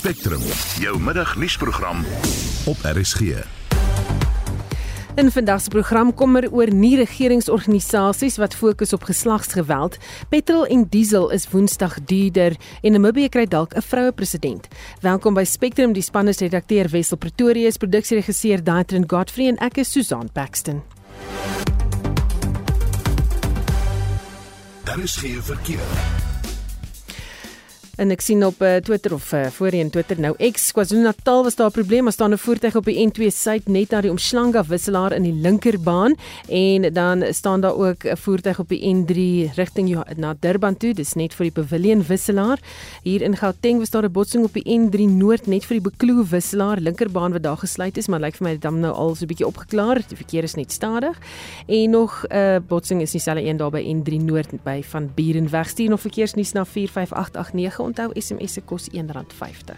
Spectrum, jou middagnuusprogram op RSG. In vandag se program kom er oor nie regeringsorganisasies wat fokus op geslagsgeweld. Petrol en diesel is Woensdag duurder en Namibië kry dalk 'n vroue president. Welkom by Spectrum, die span is redakteur Wessel Pretorius, produksieregisseur Daitrin Godfrey en ek is Susan Paxton. Daar is geen verkeer. En ek sien op uh, Twitter of uh, voorheen Twitter nou X KwaZulu-Natal was daar 'n probleem, daar staan 'n voertuig op die N2 suid net na die omslanga wisselaar in die linkerbaan en dan staan daar ook 'n voertuig op die N3 rigting na Durban toe, dis net vir die Pavilion wisselaar. Hier in Gauteng was daar 'n botsing op die N3 noord net vir die Bekloo wisselaar, linkerbaan wat daar gesluit is, maar lyk vir my dit dan nou al so 'n bietjie opgeklaar, die verkeer is net stadig. En nog 'n uh, botsing is dieselfde een daar by N3 noord by van Burenweg. Stuur nog verkeersnuus na 45889 onthou SMS se kos R1.50.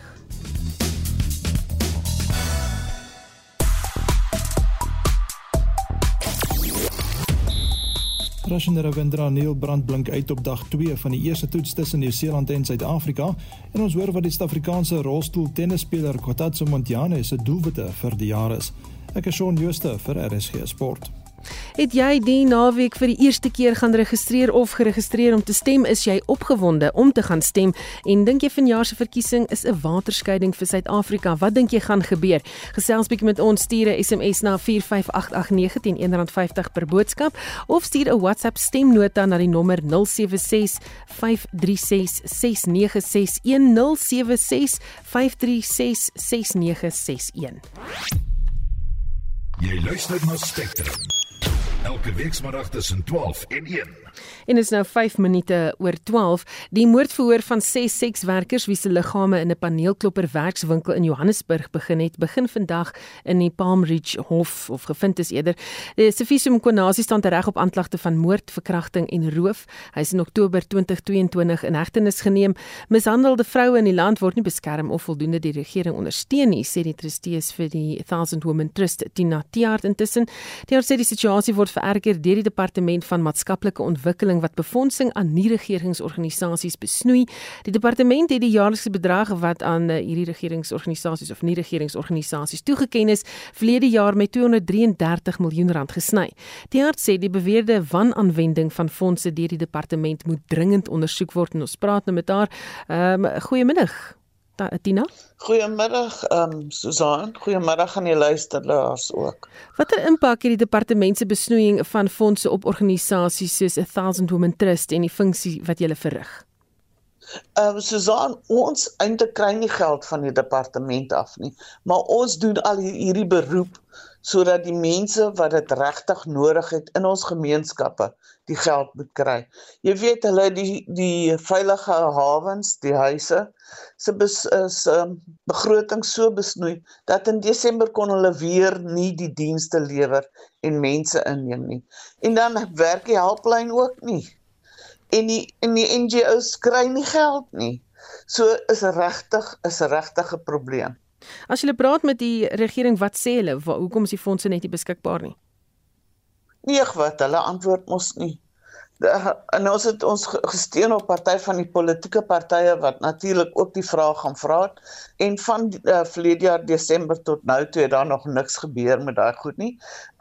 Russian Ravindra Neil brand blink uit op dag 2 van die eerste toets tussen Nieu-Seeland en Suid-Afrika en ons hoor wat die Suid-Afrikaanse rolstoel tennisspeler Kotatso Montjane se doelwitte vir die jaar is. Ek is Shaun Schuster vir RSG Sport. Het jy die naweek vir die eerste keer gaan registreer of geregistreer om te stem? Is jy opgewonde om te gaan stem? En dink jy vanjaar se verkiesing is 'n waterskeiding vir Suid-Afrika? Wat dink jy gaan gebeur? Gesels bietjie met ons, stuur 'n SMS na 45889 teen R1.50 per boodskap of stuur 'n WhatsApp stemnota na die nommer 076 536 6961 076 536 6961. Jy luister na Spectrum. Elke weekmiddag tussen 12 en 1. En is nou 5 minute oor 12. Die moordverhoor van 6 sekswerkers wie se liggame in 'n paneelklopper werkswinkel in Johannesburg begin het, begin vandag in die Palm Ridge Hof of gevind is eerder. Die Sefisum Konasi staan reg op aanklagte van moord, verkrachting en roof. Hy is in Oktober 2022 in hegtenis geneem. Mishandelde vroue in die land word nie beskerm of voldoende die regering ondersteun nie, sê die trustees vir die Thousand Women Trust Tina Tiart intussen. Tiart sê die situasie word vererger deur die departement van maatskaplike ontwikkeling ontwikkeling wat befondsing aan nie-regeringsorganisasies besnoei. Die departement het die jaarlikse bedrag wat aan uh, hierdie regeringsorganisasies of nie-regeringsorganisasies toegeken is, verlede jaar met 233 miljoen rand gesny. Die hart sê die beweerde wananwending van fondse deur die departement moet dringend ondersoek word en ons praat nou met haar. Ehm um, goeiemiddag. Tina? Goeiemiddag, ehm um, Susan. Goeiemiddag aan die luisteraars ook. Watter impak het die departement se besnoeiing van fondse op organisasies soos 'n Thousand Women Trust en die funksie wat jy verrig? Ehm um, Susan, ons eintlik kry nie geld van die departement af nie, maar ons doen al hierdie beroep sodat die mense wat dit regtig nodig het in ons gemeenskappe die geld moet kry. Jy weet hulle die die veilige hawens, die huise se is um, begroting so besnoei dat in Desember kon hulle weer nie die dienste lewer en mense inneem nie. En dan werk die helplyn ook nie. En die en die NGO's kry nie geld nie. So is regtig is 'n regtige probleem. As jy praat met die regering, wat sê hulle? Hoekom is die fondse net nie beskikbaar nie? Nee, wat hulle antwoord mos nie. En ons het ons gesteun op party van die politieke partye wat natuurlik ook die vraag gaan vra en van uh, verlede jaar Desember tot nou toe het daar nog niks gebeur met daai goed nie.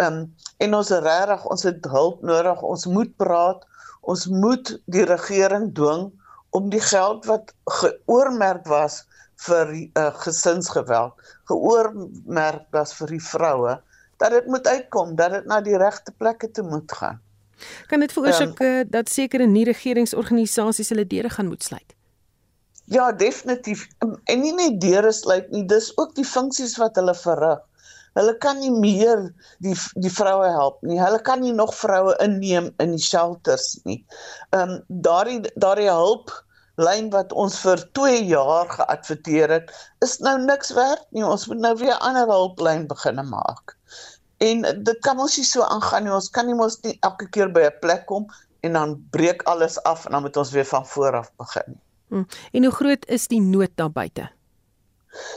Ehm um, en ons regtig, ons het hulp nodig. Ons moet praat. Ons moet die regering dwing om die geld wat geoormerk was vir uh, gesinsgeweld geoormerk was vir die vroue dat dit moet uitkom dat dit na die regte plekke toe moet gaan. Kan dit veroorsaak um, dat sekere nie regeringsorganisasies hulle deure gaan moet sluit? Ja, definitief. En nie net deure sluit nie, dis ook die funksies wat hulle verrig. Hulle kan nie meer die die vroue help nie. Hulle kan nie nog vroue inneem in die shelters nie. Ehm um, daardie daardie hulp lyn wat ons vir 2 jaar geadverteer het, is nou niks werd nie. Ons moet nou weer 'n ander hulplyn begin maak. En dit kan ons nie so aangaan nie. Ons kan nie mos nie elke keer by 'n plek kom en dan breek alles af en dan moet ons weer van voor af begin. Hmm. En hoe groot is die nood daar buite?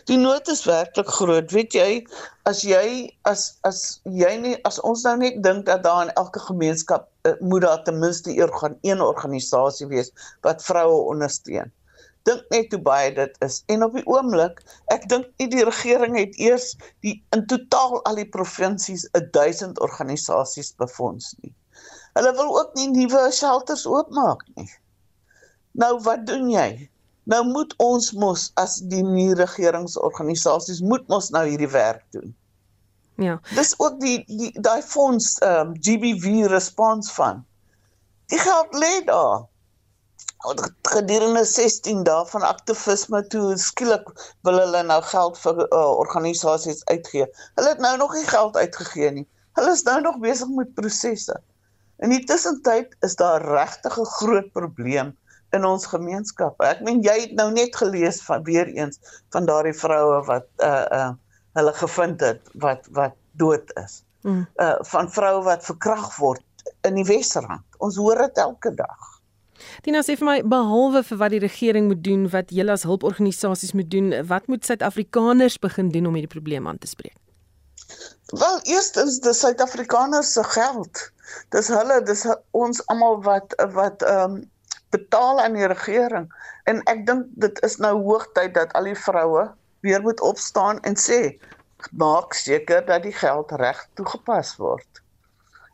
Die nood is werklik groot. Weet jy, as jy as as jy nie as ons nou net dink dat daar in elke gemeenskap moet daar ten minste een organisasie wees wat vroue ondersteun. Dink net hoe baie dit is. En op die oomblik, ek dink nie die regering het eers die in totaal al die provinsies 1000 organisasies befonds nie. Hulle wil ook nie nuwe shelters oopmaak nie. Nou wat doen jy? Nou moet ons mos as die nie regeringsorganisasies moet mos nou hierdie werk doen. Ja. Dis ook die die daai fonds ehm um, GBV response fund. Die geld lê daar. Gedurende 16 dae van aktivisme toe skielik wil hulle nou geld vir uh, organisasies uitgee. Hulle het nou nog nie geld uitgegee nie. Hulle is nou nog besig met prosesse. In die tussentyd is daar regtig 'n groot probleem in ons gemeenskap. Ek meen jy het nou net gelees van weer eens van daardie vroue wat uh uh hulle gevind het wat wat dood is. Mm. Uh van vroue wat verkragt word in die Wesrand. Ons hoor dit elke dag. Dina sê vir my behalwe vir wat die regering moet doen, wat julle as hulporganisasies moet doen, wat moet Suid-Afrikaners begin doen om hierdie probleem aan te spreek? Wel, eerstens die Suid-Afrikaners se geld. Dis hulle, dis ons almal wat wat ehm um, betaal aan die regering en ek dink dit is nou hoogtyd dat al die vroue weer moet opstaan en sê maak seker dat die geld reg toegepas word.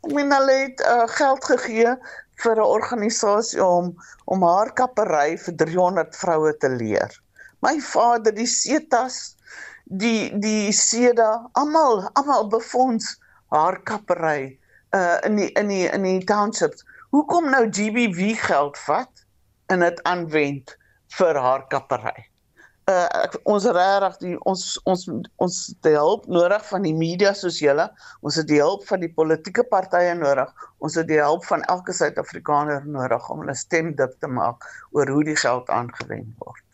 Ek meen hulle het uh, geld gegee vir 'n organisasie om om haar kappery vir 300 vroue te leer. My vader, die Setas, die die Seda, almal almal befonds haar kappery uh in die in die in die townships hoekom nou GBV geld vat en dit aanwend vir haar kappery. Uh ek, ons regtig die ons ons ons die hulp nodig van die media soos julle, ons het die hulp van die politieke partye nodig, ons het die hulp van elke Suid-Afrikaner nodig om 'n stem dik te maak oor hoe die geld aangewend word.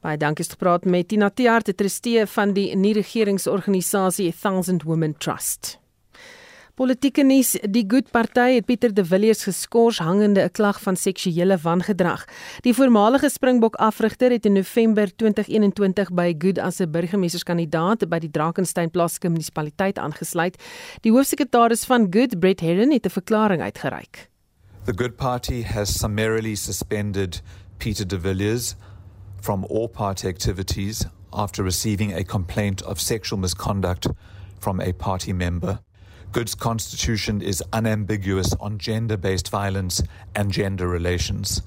Baie dankie het gepraat met Tina Tiart, die trustee van die nie-regeringsorganisasie Thousand Women Trust. Politieke nuus: Die Good Party het Pieter de Villiers geskort hangende 'n klag van seksuele wangedrag. Die voormalige Springbok afrigter het in November 2021 by Good as 'n burgemeesterskandidaat by die Drakensberg plaaslike munisipaliteit aangesluit. Die hoofsekretaris van Good, Brett Herron, het 'n verklaring uitgereik. The Good Party has summarily suspended Peter de Villiers from all party activities after receiving a complaint of sexual misconduct from a party member. Good's constitution is unambiguous on gender based violence and gender relations.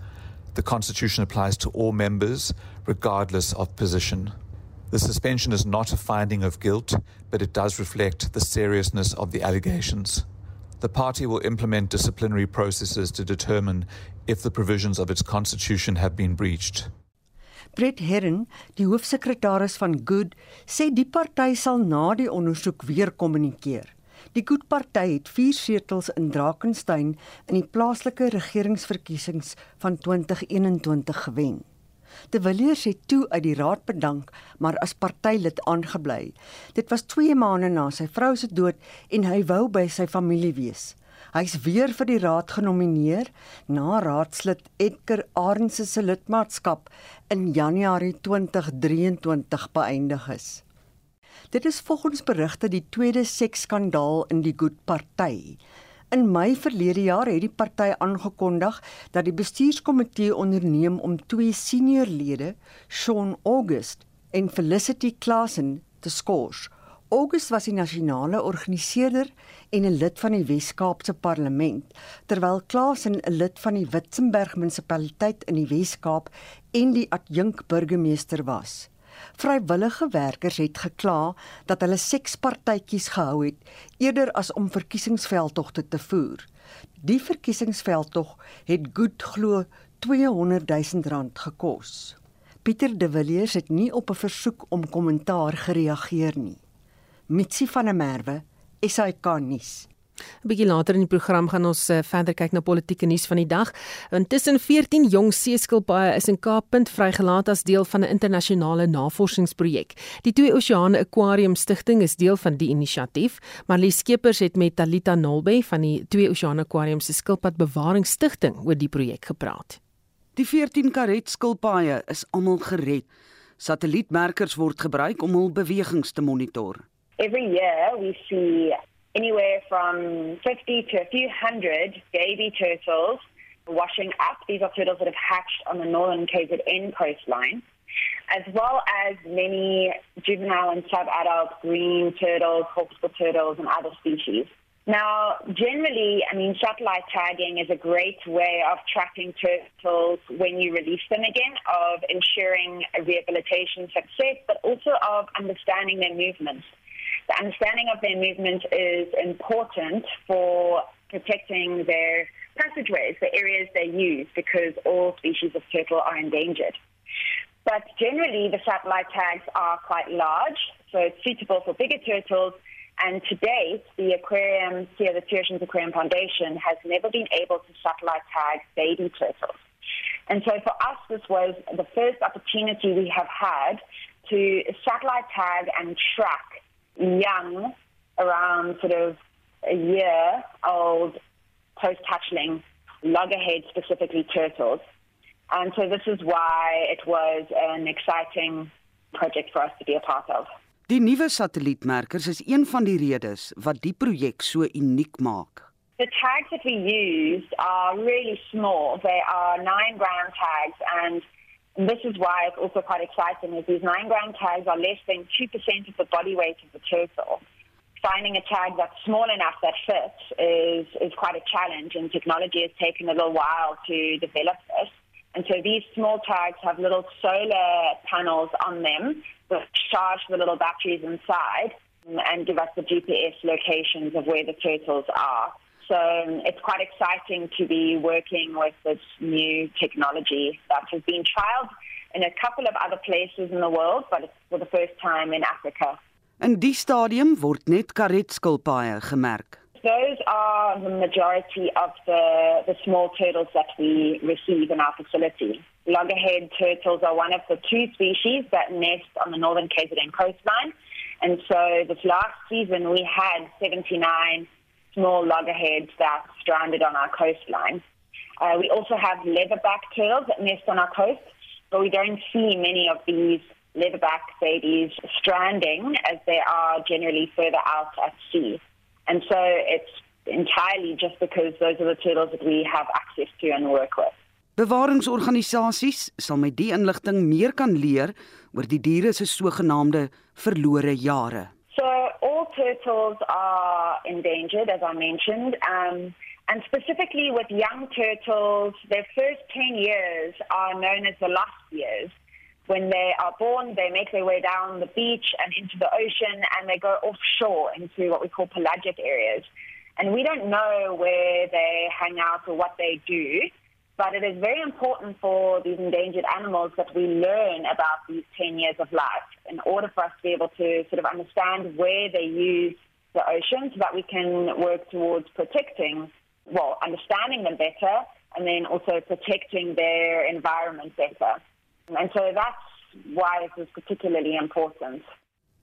The constitution applies to all members, regardless of position. The suspension is not a finding of guilt, but it does reflect the seriousness of the allegations. The party will implement disciplinary processes to determine if the provisions of its constitution have been breached. Brett Herren, die hoofsekretaris van Good, sê die party sal na die ondersoek weer kommunikeer. Die Good Party het 4 setels in Drakensberg in die plaaslike regeringsverkiesings van 2021 gewen. De Villiers het toe uit die raad bedank, maar as partylid aangebly. Dit was 2 maande na sy vrou se dood en hy wou by sy familie wees. Hy's weer vir die raad genomineer na raadslid Edgar Arendse se lidmaatskap in Januarie 2023 beëindig is. Dit is volgens berigte die tweede seksskandaal in die Good Party. In Mei verlede jaar het die party aangekondig dat die bestuurskomitee onderneem om twee seniorlede, Sean August en Felicity Klassen, te skors. August was die nasionale organiseerder en 'n lid van die Wes-Kaapse Parlement, terwyl Klassen 'n lid van die Witzenberg munisipaliteit in die Wes-Kaap en die adjunk burgemeester was. Vrywillige werkers het gekla dat hulle sekspartytjies gehou het eerder as om verkiesingsveldtogte te voer. Die verkiesingsveldtog het goed glo 200 000 rand gekos. Pieter de Villiers het nie op 'n versoek om kommentaar gereageer nie. Mitsi van der Merwe, SAK nuus. 'n Bietjie later in die program gaan ons uh, verder kyk na politieke nuus van die dag. Intussen 14 jong seeskilpaaie is in Kaappunt vrygelaat as deel van 'n internasionale navorsingsprojek. Die Twee Oseane Aquarium Stichting is deel van die inisiatief. Marlies Skeepers het met Talita Nolbe van die Twee Oseane Aquarium se skilpadbewaringsstigting oor die projek gepraat. Die 14 karet skilpaaie is almal gered. Satellietmerkers word gebruik om hul bewegings te monitor. Every year we see anywhere from 50 to a few hundred baby turtles washing up. These are turtles that have hatched on the northern KZN coastline, as well as many juvenile and sub-adult green turtles, hawksbill turtles, and other species. Now, generally, I mean, satellite tagging is a great way of tracking turtles when you release them again, of ensuring rehabilitation success, but also of understanding their movements. The understanding of their movement is important for protecting their passageways, the areas they use, because all species of turtle are endangered. But generally, the satellite tags are quite large, so it's suitable for bigger turtles and to date, the aquarium here, the Oceans Aquarium Foundation, has never been able to satellite tag baby turtles. And so for us, this was the first opportunity we have had to satellite tag and track young, around sort of a year old post hatchling loggerhead specifically turtles. And so this is why it was an exciting project for us to be a part of. Die nuwe satellietmerkers is een van die redes wat die projek so uniek maak. The tags that we used are really small. They are 9 gram tags and this is why it's also quite exciting is these 9 gram tags are less than 2% of the body weight of the turtle. Finding a tag that's small enough that fits is is quite a challenge and technology has taken a little while to develop this. And so these small tags have little solar panels on them which charge the little batteries inside and give us the GPS locations of where the turtles are. So it's quite exciting to be working with this new technology that has been trialed in a couple of other places in the world, but it's for the first time in Africa. In die stadium word net karetskilpaaie gemerk. Those are the majority of the, the small turtles that we receive in our facility. Loggerhead turtles are one of the two species that nest on the northern KZN coastline. And so this last season we had 79 small loggerheads that stranded on our coastline. Uh, we also have leatherback turtles that nest on our coast, but we don't see many of these leatherback babies stranding as they are generally further out at sea. And so it's entirely just because those are the turtles that we have access to and work with. Bewaringsorganisasies sal met die inligting meer kan leer oor die diere se sogenaamde verlore jare. Turtles are endangered as I mentioned um and specifically with young turtles their first 10 years are known as the lost years when they are born, they make their way down the beach and into the ocean and they go offshore into what we call pelagic areas. And we don't know where they hang out or what they do, but it is very important for these endangered animals that we learn about these 10 years of life in order for us to be able to sort of understand where they use the ocean so that we can work towards protecting, well, understanding them better and then also protecting their environment better. And so that's why it is particularly important.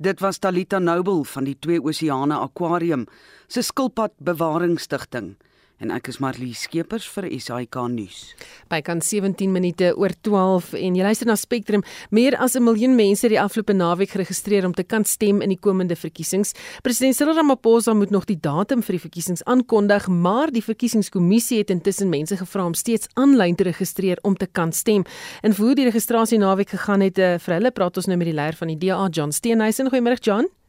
Dit was Talita Noble van die Twee Oseane Aquarium se skilpad bewaringsstigting en ek is Marlie Skeepers vir SAK nuus. By kan 17 minute oor 12 en jy luister na Spectrum. Meer as 'n miljoen mense het die afgelope naweek geregistreer om te kan stem in die komende verkiesings. President Cyril Ramaphosa moet nog die datum vir die verkiesings aankondig, maar die verkiesingskommissie het intussen mense gevra om steeds aanlyn te registreer om te kan stem. En hoe die registrasie naweek gegaan het, uh, vir hulle praat ons nou met die leier van die DA, John Steenhuisen. Goeiemôre John.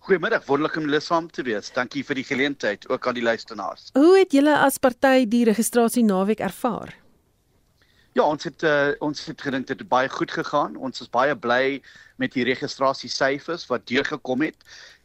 Goeiemiddag, wonderlik om julle saam te wees. Dankie vir die geleentheid ook aan die luisteraars. Hoe het julle as party die registrasie naweek ervaar? Ja, ons het uh, ons het gedink dit het baie goed gegaan. Ons is baie bly met die registrasiesyfers wat deurgekom het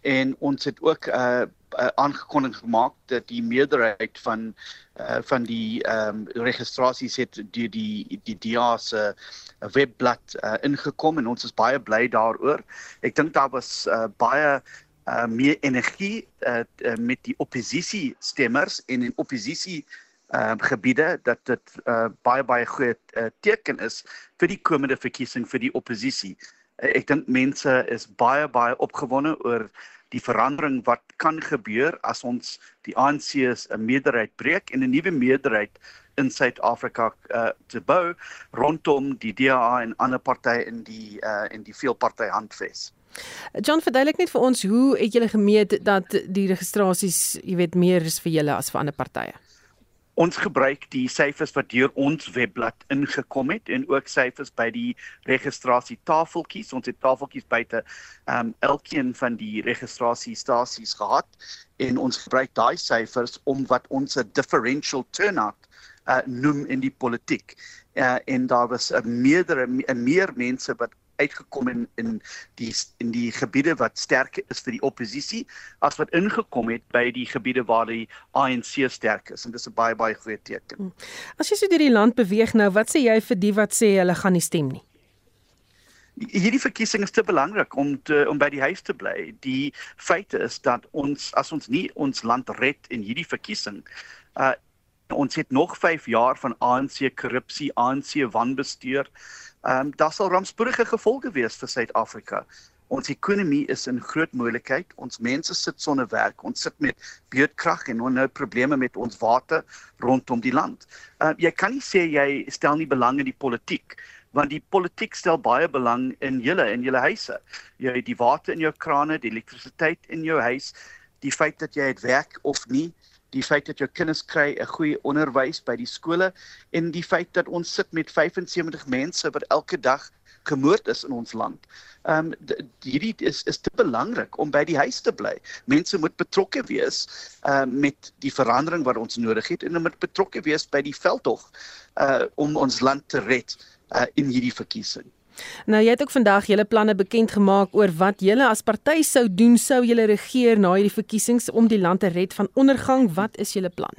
en ons het ook 'n uh, uh, aangekondiging gemaak dat die meerderheid van uh, van die ehm um, registrasies het deur die die, die DIA se webblad uh, ingekom en ons is baie bly daaroor. Ek dink daar was uh, baie uh, meer energie uh, uh, met die oppositie stemmers en in oppositie uh, gebiede dat dit uh, baie baie groot uh, teken is vir die komende verkiesing vir die oppositie. Uh, ek dink mense is baie baie opgewonde oor die verandering wat kan gebeur as ons die ANC se 'n meerderheid breek en 'n nuwe meerderheid in Suid-Afrika uh, te bou rondom die DA en ander partye in die uh, in die veelparty handves. John, verduidelik net vir ons hoe het julle gemeet dat die registrasies, jy weet, meer is vir julle as vir ander partye? Ons gebruik die syfers wat deur ons webblad ingekom het en ook syfers by die registrasietafeltjies. Ons het tafeltjies buite ehm um, elkeen van die registrasiestasies gehad en ons gebruik daai syfers om wat ons 'n differential turnout uh, noem in die politiek. Uh, en daar was 'n meerdere 'n meer mense wat uitgekom in in die in die gebiede wat sterk is vir die oppositie as wat ingekom het by die gebiede waar die ANC sterk is en dis 'n baie baie goeie teken. Hmm. As jy so deur die land beweeg nou, wat sê jy vir die wat sê hulle gaan nie stem nie? Hierdie verkiesing is te belangrik om te, om by die huis te bly. Die feit is dat ons as ons nie ons land red in hierdie verkiesing uh ons het nog 5 jaar van ANC korrupsie, ANC wanbestuur Ehm um, daar sal rampspoedige gevolge wees vir Suid-Afrika. Ons ekonomie is in groot moeilikheid. Ons mense sit sonder werk. Ons sit met beurtkrag en nou probleme met ons water rondom die land. Ehm uh, jy kan nie sê jy stel nie belang in die politiek want die politiek stel baie belang in julle in julle huise. Jy het die water in jou krane, die elektrisiteit in jou huis, die feit dat jy het werk of nie, die feit dat jou kinders kry 'n goeie onderwys by die skole en die feit dat ons sit met 75 mense wat elke dag gemoord is in ons land. Ehm um, hierdie is is te belangrik om by die huis te bly. Mense moet betrokke wees ehm uh, met die verandering wat ons nodig het en hulle moet betrokke wees by die veldtog uh om ons land te red uh in hierdie verkiesing. Nou jy het ook vandag julle planne bekend gemaak oor wat julle as party sou doen sou julle regeer na hierdie verkiesings om die land te red van ondergang. Wat is julle plan?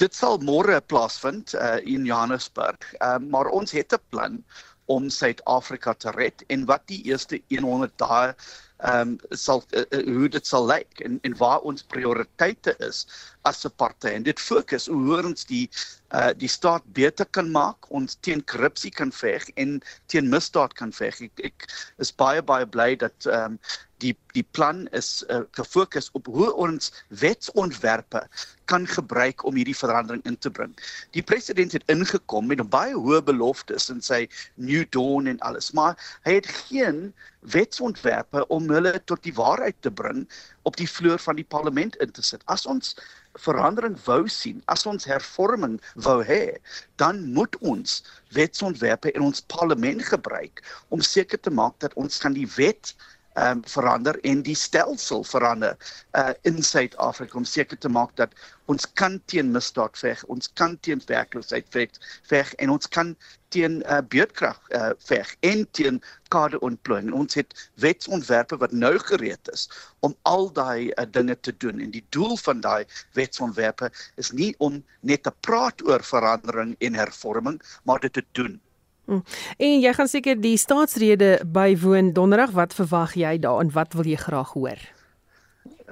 Dit sal môre plaasvind uh, in Johannesburg. Uh, maar ons het 'n plan om Suid-Afrika te red en wat die eerste 100 dae ehm um, sal uh, hoe dit sal lyk en en waar ons prioriteite is as 'n party en dit fokus hoe ons die uh die staat beter kan maak, ons teen korrupsie kan veg en teen misdaad kan veg. Ek, ek is baie baie bly dat ehm um, die die plan is uh, gefokus op hoe ons wetsontwerpe kan gebruik om hierdie verandering in te bring. Die president het ingekom met baie hoë beloftes in sy new dawn en alles, maar hy het geen wetsontwerpe om hulle tot die waarheid te bring op die vloer van die parlement in te sit. As ons verandering wou sien, as ons hervorming wou hê, dan moet ons wetsontwerpe in ons parlement gebruik om seker te maak dat ons kan die wet ehm um, verander en die stelsel verander uh in Suid-Afrika om seker te maak dat ons kan teen misdaad veg, ons kan teen werkloosheid veg, veg en ons kan teen uh beurtkrag uh veg en teen kaderontplooiing. Ons het wetsontwerpe wat nou gereed is om al daai uh, dinge te doen en die doel van daai wetsontwerpe is nie om net te praat oor verandering en hervorming, maar dit te doen. Hm. En jy gaan seker die staatsrede bywoon donderdag. Wat verwag jy daar en wat wil jy graag hoor?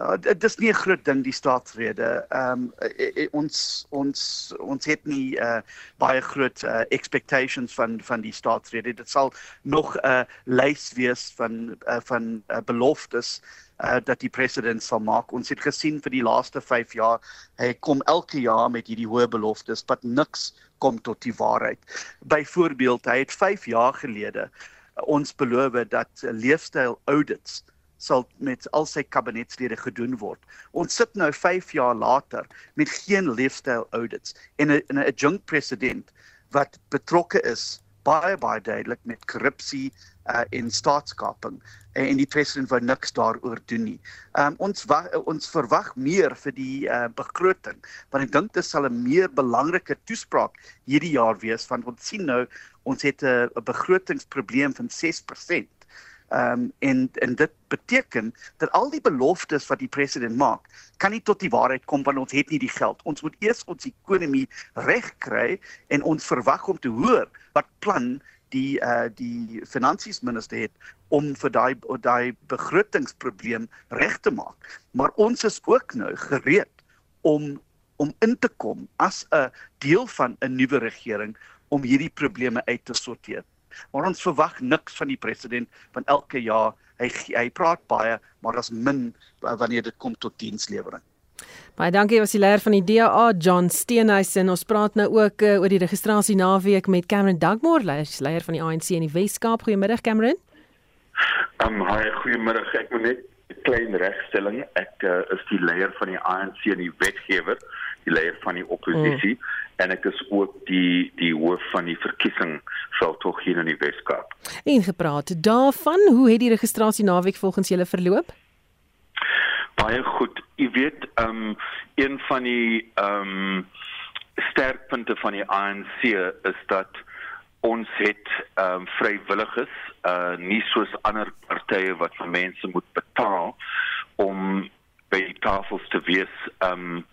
Ja, dit is nie 'n groot ding die staatsrede. Ehm um, ons ons ons het nie uh, baie groot uh, expectations van van die staatsrede. Dit sal nog 'n uh, lys wees van uh, van uh, beloftes uh, dat die president sal maak. Ons het gesien vir die laaste 5 jaar hy kom elke jaar met hierdie hoë beloftes, wat niks kom tot die waarheid. Byvoorbeeld, hy het 5 jaar gelede ons beloof dat leefstyl audits sal met al sy kabinetslede gedoen word. Ons sit nou 5 jaar later met geen leefstyl audits en 'n 'n adjunct president wat betrokke is baie baie duidelik met korrupsie uh, en staatskaping en, en die president wou niks daaroor doen nie. Um, ons wa, ons verwag meer vir die uh, begroting want ek dink dit sal 'n meer belangrike toespraak hierdie jaar wees want ons sien nou ons het 'n begrotingsprobleem van 6%. Ehm um, en en dit beteken dat al die beloftes wat die president maak, kan nie tot die waarheid kom want ons het nie die geld. Ons moet eers ons ekonomie regkry en ons verwag om te hoor wat plan die uh die finansiesminister het om vir daai daai begrotingsprobleem reg te maak. Maar ons is ook nou gereed om om in te kom as 'n deel van 'n nuwe regering om hierdie probleme uit te sorteer. Maar ons verwag niks van die president van elke jaar hy hy praat baie, maar daar's min wanneer dit kom tot dienslewering. Baie dankie was die leier van die DA John Steenhuisen. Ons praat nou ook uh, oor die registrasie naweek met Cameron Dugmore, leier van die ANC in die Wes-Kaap. Goeiemiddag Cameron. Um, hi, goeiemiddag. Ek moet net klein regstelling. Ek uh, is die leier van die ANC en die wetgewer, die leier van die oppositie mm. en ek is ook die die hoof van die verkiesing veldtog hier in die Weskaap. En gepraat daarvan, hoe het die registrasie naweek volgens julle verloop? Baie goed. Jy weet, um, een van die um, sterkpunte van die ANC is dat ons het ehm um, vrywilliges uh nie soos ander partye wat vir mense moet betaal om by tafels te wees um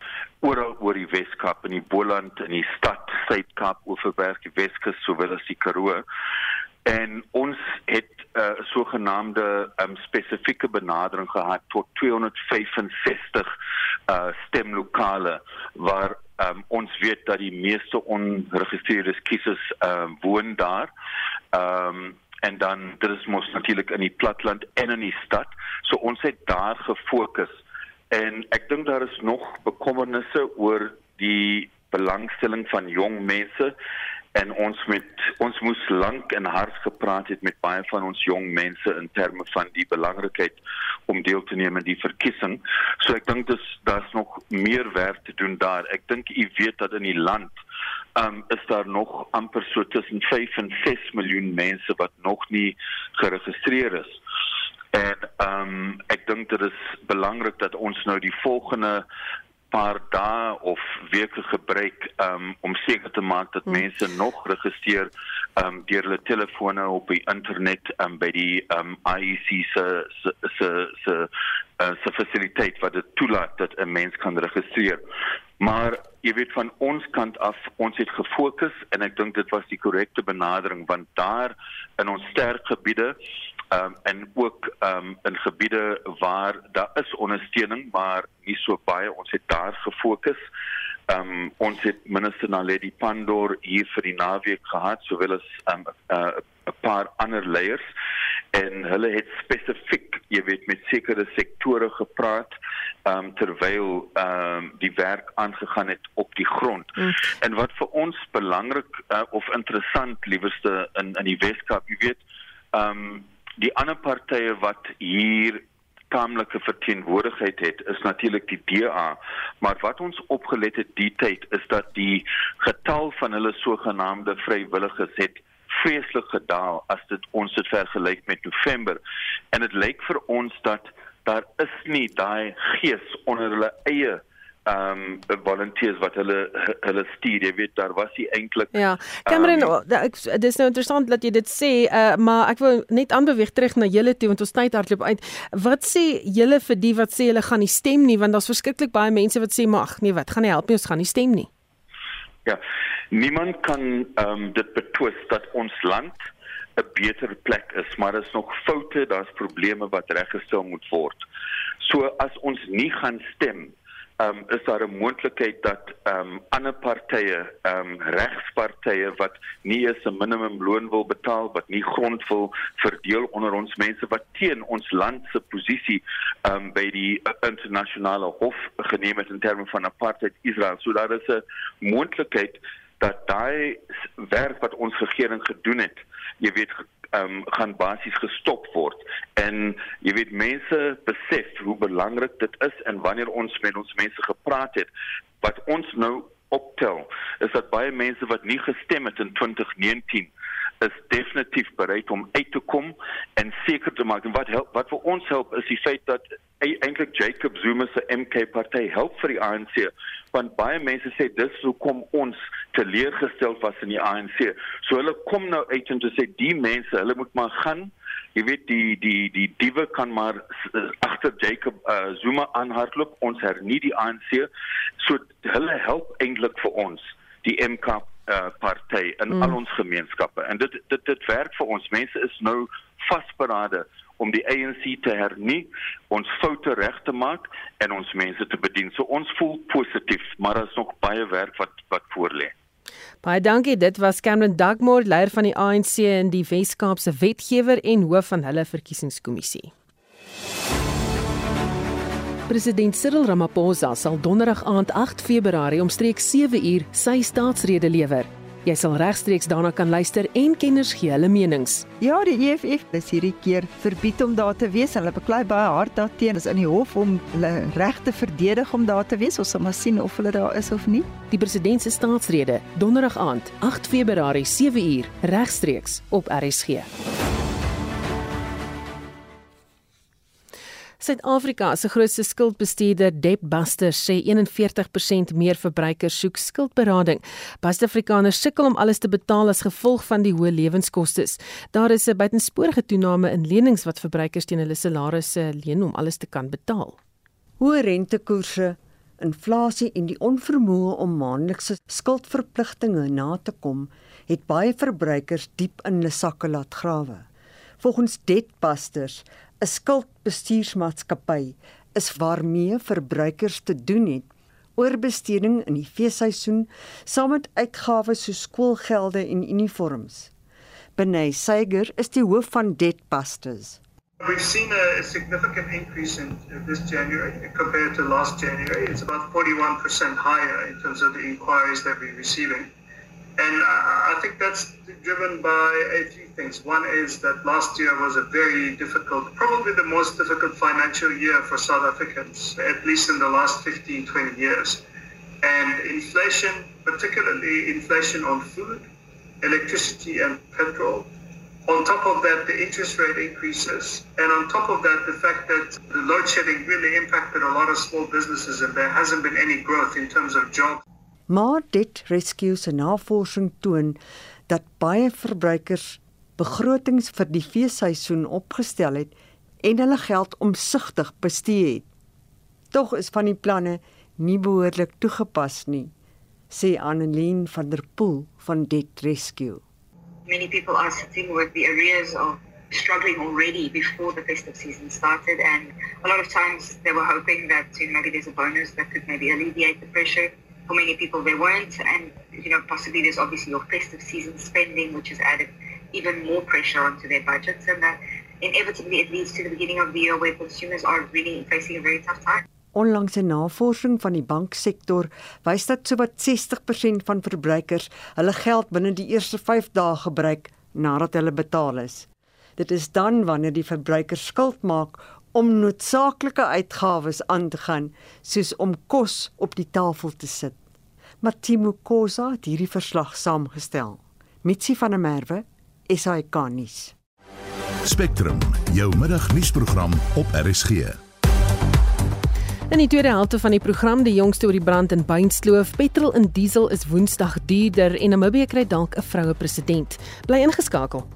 oral oor die Weskaap in die Boland in die stad Suid-Kaap Oeverberg die Weskus sowel as die Karoo en ons het 'n uh, sogenaamde um spesifieke benadering gehad tot 265 uh stemlokale waar um, ons weet dat die meeste ongeregistreerde kiesers um, woon daar. Ehm um, en dan dit is mos natuurlik in die platland en in die stad. So ons het daar gefokus en ek dink daar is nog bekommernisse oor die belangstelling van jong mense en ons met ons moes lank en hard gepraat het met baie van ons jong mense in terme van die belangrikheid om deel te neem aan die verkiesing. So ek dink dis daar's nog meer werk te doen daar. Ek dink u weet dat in die land um, is daar nog amper so tussen 5 en 6 miljoen mense wat nog nie geregistreer is. En ehm um, ek dink dit is belangrik dat ons nou die volgende paar dae of weke gebruik um, om seker te maak dat hmm. mense nog registreer um, deur hulle telefone op die internet um, by die um, IEC se se se se uh, se fasiliteit wat dit toelaat dat 'n mens kan registreer. Maar jy weet van ons kant af, ons het gefokus en ek dink dit was die korrekte benadering want daar in ons sterk gebiede um, en ook um, in gebiede waar daar is ondersteuning maar nie so baie ons het daar gefokus. Um, ons het minister Naledi Pandor hier vir die naweek gehad sowel as 'n um, uh, paar ander leiers en hulle het spesifiek jy weet met sekere sektore gepraat um, terwyl um, die werk aangegaan het op die grond. Mm. En wat vir ons belangrik uh, of interessant liewerste in in die Weskaap, jy weet, ehm um, die ander partye wat hier taamlike verteenwoordigheid het is natuurlik die DA maar wat ons opgelet het die tyd is dat die getal van hulle sogenaamde vrywilligers het vreeslik gedaal as dit ons dit vergelyk met November. En dit lyk vir ons dat daar is nie daai gees onder hulle eie ehm um, volunteers wat hulle hulle stuur jy weet daar was hy eintlik Ja Cameron um, ek dis nou interessant dat jy dit sê uh, maar ek wil net aanbeweeg terug na julle toe want ons tyd hardloop uit. Wat sê julle vir die wat sê hulle gaan nie stem nie? Want daar's verskriklik baie mense wat sê maar ag nee wat gaan nie help nie ons gaan nie stem nie. Ja niemand kan ehm um, dit betwis dat ons land 'n beter plek is maar daar's nog foute daar's probleme wat reggestel moet word. So as ons nie gaan stem um, is daar 'n moontlikheid dat um, ander partye, um, regspartye wat nie eens 'n minimumloon wil betaal, wat nie grond wil verdeel onder ons mense wat teen ons land se posisie um, by die uh, internasionale hof geneem het in terme van apartheid Israel. So daar is 'n moontlikheid dat daai werk wat ons regering gedoen het, jy weet um, gaan basies gestop word. En jy weet mense besef hoe belangrik dit is en wanneer ons met ons mense gepraat het wat ons nou optel is dat baie mense wat nie gestem het in 2019 is definitief bereid om uit te kom en seker te maak. En wat help, wat vir ons help is die feit dat eintlik Jacob Zuma se MK party help vir die ANC want baie mense sê dis hoekom ons teleurgestel was in die ANC so hulle kom nou uit en sê die mense hulle moet maar gaan. Jy weet die die die diewe kan maar agter Jacob uh, Zuma aanhardloop. Ons hernie die ANC so hulle help eintlik vir ons die MK uh, party in mm. al ons gemeenskappe. En dit dit dit werk vir ons. Mense is nou vasberade om die ANC te hernie ons foute reg te maak en ons mense te bedien so ons voel positief maar daar is nog baie werk wat wat voor lê Baie dankie. Dit was Cameron Dugmore, leier van die ANC en die Wes-Kaapse wetgewer en hoof van hulle verkiesingskommissie. President Cyril Ramaphosa sal donderdag aand 8 Februarie omstreeks 7uur sy staatsrede lewer. Jy sal regstreeks daarna kan luister en kenners gee hulle menings. Ja, die EFF is hierdie keer verbied om daar te wees. Hulle beklei baie hard daarteen. Is in die hof om hulle regte verdedig om daar te wees. Ons sal maar sien of hulle daar is of nie. Die president se staatsrede, donderdag aand, 8 Februarie 7uur, regstreeks op RSG. Suid-Afrika se grootste skuldbestuurder Debt Busters sê 41% meer verbruikers soek skuldberading. Baie Afrikaners sukkel om alles te betaal as gevolg van die hoë lewenskoste. Daar is 'n buitensporige toename in lenings wat verbruikers teen hulle salarisse leen om alles te kan betaal. Hoë rentekoerse, inflasie en die onvermoë om maandelikse skuldverpligtinge na te kom, het baie verbruikers diep in hulle sakke laat grawe. Volgens Debt Busters 'n skuldbestuursmaatskappy is waarmee verbruikers te doen het oor besteding in die feesseisoen saam met uitgawes soos skoolgelde en uniforms. Benay Seiger is die hoof van Debtbusters. We've seen a significant increase in this January compared to last January. It's about 41% higher in terms of the inquiries that we're receiving. And I think that's driven by a few things. One is that last year was a very difficult, probably the most difficult financial year for South Africans, at least in the last 15, 20 years. And inflation, particularly inflation on food, electricity, and petrol. On top of that, the interest rate increases. And on top of that, the fact that the load shedding really impacted a lot of small businesses and there hasn't been any growth in terms of jobs. Maar dit rescue se navorsing toon dat baie verbruikers begrotings vir die feesseisoen opgestel het en hulle geld omsigtig bestee het. Tog is van die planne nie behoorlik toegepas nie, sê Annelien van der Pool van Debt Rescue. Many people are sitting with the arrears of struggling already before the festive season started and a lot of times they were hoping that you know, maybe there's a bonus that could maybe alleviate the pressure for many people there weren't and you know possibly there's obviously your festive season spending which has added even more pressure onto their budgets and that inevitably it leads to the beginning of the year where consumers are really facing a very tough time Onlangs 'n navorsing van die banksektor wys dat sowat 60% van verbruikers hulle geld binne die eerste 5 dae gebruik nadat hulle betaal is. Dit is dan wanneer die verbruiker skuld maak om noodsaaklike uitgawes aan te gaan, soos om kos op die tafel te sit. Matimo Kosa het hierdie verslag saamgestel. Mitsi van der Merwe, SAK nuus. Spectrum, jou middagnuusprogram op RSG. In die tweede helfte van die program die jongste oor die brand in Beinskloof, petrol en diesel is Woensdag duurder en Namibië kry dalk 'n vroue president. Bly ingeskakel.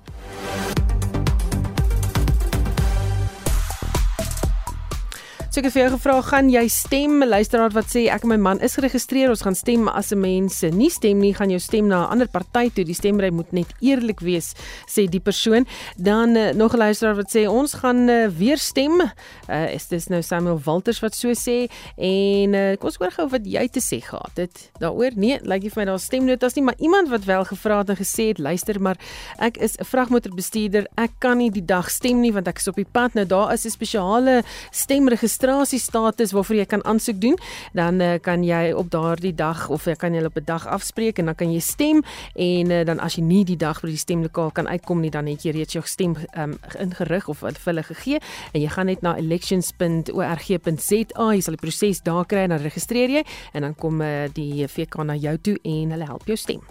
So ek het vir jou gevra, gaan jy stem? Luisteraar wat sê ek en my man is geregistreer, ons gaan stem as 'n mens nie stem nie, gaan jou stem na 'n ander party toe. Die stemry moet net eerlik wees, sê die persoon. Dan uh, nog 'n luisteraar wat sê ons gaan uh, weer stem. Uh, is dit nou Samuel Walters wat so sê en uh, kom ons hoor gou wat jy te sê gehad het. Daaroor nee, lyk like nie vir my daar stemnotas nie, maar iemand wat wel gevra het en gesê het, luister maar, ek is 'n vragmotorbestuurder. Ek kan nie die dag stem nie want ek is op die pad. Nou daar is 'n spesiale stemregistrasie registrasiestatus waarvoor jy kan aansoek doen, dan uh, kan jy op daardie dag of jy kan jy op 'n dag afspreek en dan kan jy stem en uh, dan as jy nie die dag by die stemlokaal kan uitkom nie, dan het jy reeds jou stem um, ingerig of vir hulle gegee en jy gaan net na elections.org.za, jy sal die proses daar kry en dan registreer jy en dan kom uh, die VK na jou toe en hulle help jou stem.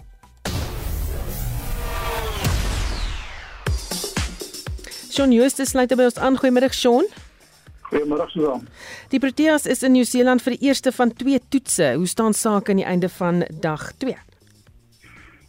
Shaun Justus sluit by ons aan. Goeiemiddag Shaun. Goeiemôre Susan. Die Proteas is in Nieu-Seeland vir die eerste van twee toetse. Hoe staan sake aan die einde van dag 2?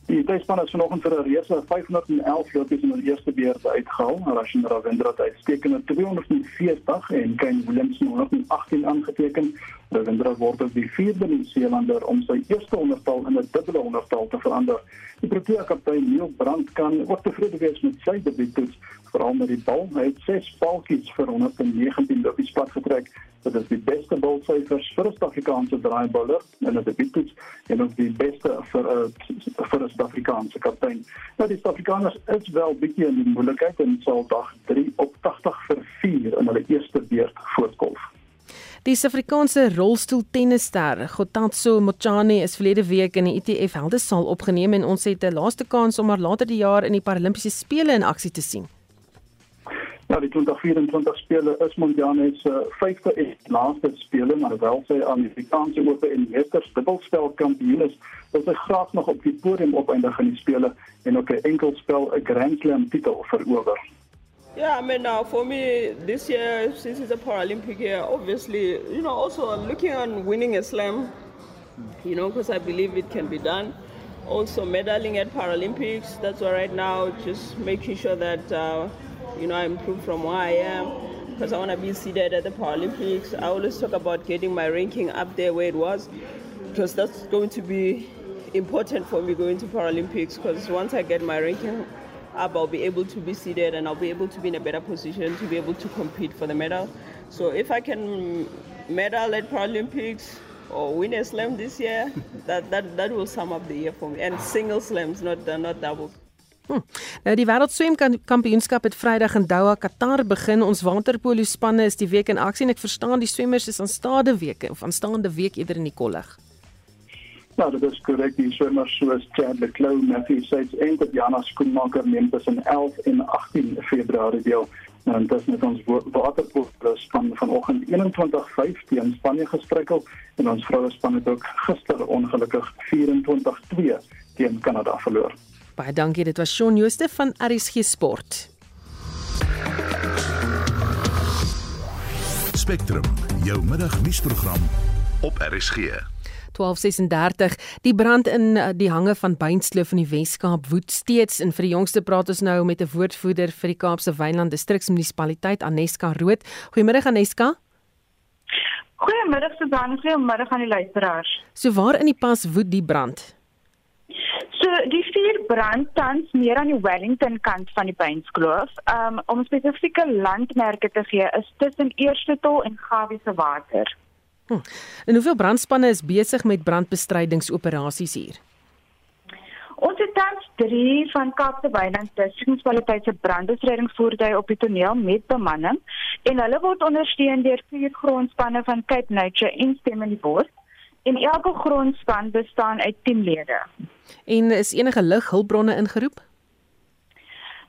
Die tuisspan het vanoggend vir 'n reuse 511 lopies in die eerste beurt uitgehaal. Rashid Ravindra het uitstekende 240 en Kane Williamson 118 aangeteken. Ravindra word as die vierde Nieu-Seelander om sy eerste onderstal in 'n dubbele onderstal te verander. Die Protea kaptein Neil Brandt kan ook tevrede wees met sy debuut, veral met die bal. Hy het 6 paltjies vir 119 lopies plat getrek Dit is die beste bolsyfers vir 'n Suid-Afrikaanse draaibouler en dit is en ook die beste vir 'n vir 'n Suid-Afrikaanse kaptein. Nou die Suid-Afrikaners is wel bietjie in die moeilikheid en sal dag 3 op 80 vir 4 in hulle eerste beurt voortkom. Die Suid-Afrikaanse rolstoeltennisster Gotatso Mochane is verlede week in die ITF Heldesaal opgeneem en ons het 'n laaste kans om haar later die jaar in die Paralimpiese spele in aksie te sien. Die 2024 spele is Mochane se vyfde en laaste spele, maar wel sy aan die Afrikaanse Ope en Masters dubbelspel kampioen is, wil sy graag nog op die podium opeindig in die spele en ook 'n enkelspel 'n Grand Slam titel verower. Yeah, I mean, now for me, this year, since it's a Paralympic year, obviously, you know, also I'm looking on winning a slam, you know, because I believe it can be done. Also, medaling at Paralympics, that's why right now, just making sure that, uh, you know, I improve from where I am, because I want to be seated at the Paralympics. I always talk about getting my ranking up there where it was, because that's going to be important for me going to Paralympics, because once I get my ranking up, I'll be able to be seated and I'll be able to be in a better position to be able to compete for the medal. So if I can medal at Paralympics or win a slam this year, that, that, that will sum up the year for me. And single slams, not, not double. Hm. Nou die wêreldswemkampioenskap het Vrydag in Doha, Qatar begin. Ons waterpolo spanne is die week in aksie en ek verstaan die swemmers is aanstaande weke of aanstaande week eerder in die kollig. Ja, dit is korrek. Die swemmers soos Chad Leclerc, Matthew Seitz en Tatjana Schoenmaker neem tussen 11 en 18 Februarie deel. Nou, en dit is met ons waterpolo span vanoggend 21-5 teen Spanje gestruikel en ons vroue span het ook gister ongelukkig 24-2 teen Kanada verloor. Baie dankie. Dit was Shaun Jooste van RSG Sport. Spectrum, jou middagnuusprogram op RSG. 1236 die brand in uh, die hange van Beinskloof in die Wes-Kaap woed steeds en vir die jongste praat ons nou met 'n woordvoerder vir die Kaapse Wynland Distriksmunisipaliteit Aneska Rood. Goeiemôre Aneska. Goeiemôre Susan, goeiemôre aan die luisteraars. So waar in die pas woed die brand? So die vuur brand tans meer aan die Wellington kant van die Beinskloof. Um om spesifieke landmerke te gee is tussen Eerste Tol en Gawie se water. Hm. En hoeveel brandspanne is besig met brandbestrydingsoperasies hier? Ons het tans 3 van Kaapse Wynland Distriksmunisipaliteit se brandbestrydingsvoertuie op die toneel met bemanning en hulle word ondersteun deur vier grondspanne van Cape Nature en Stem in die Bos. En elke grondspan bestaan uit 10 lede. En is enige lighulpbronne ingeroep?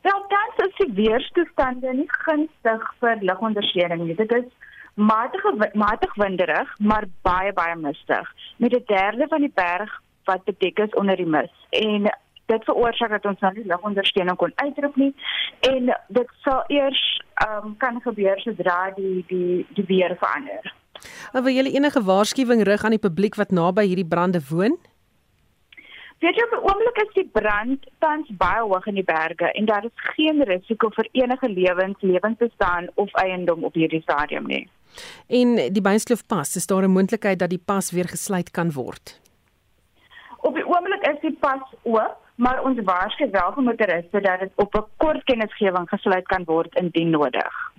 Wel, tans is die weerstoestande nie gunstig vir ligondersteuning nie. Dit is matig matig winderig, maar baie baie mistig met 'n derde van die berg wat bedek is onder die mis. En dit veroorsaak dat ons nou nie ligondersteuning kon uitroep nie en dit sal eers um, kan gebeur sodra die die die weer verander. Wil jy enige waarskuwing rig aan die publiek wat naby hierdie brande woon? Weet jy op die oomblik is die brand tans baie hoog in die berge en daar is geen risiko vir enige lewens, lewensbestaan of eiendom op hierdie stadium nie. En die Beinskloof pas, is daar 'n moontlikheid dat die pas weer gesluit kan word? Op die oomblik is die pas oop, maar ons waarsku wel vir motoriste dat dit op 'n kort kennisgewing gesluit kan word indien nodig.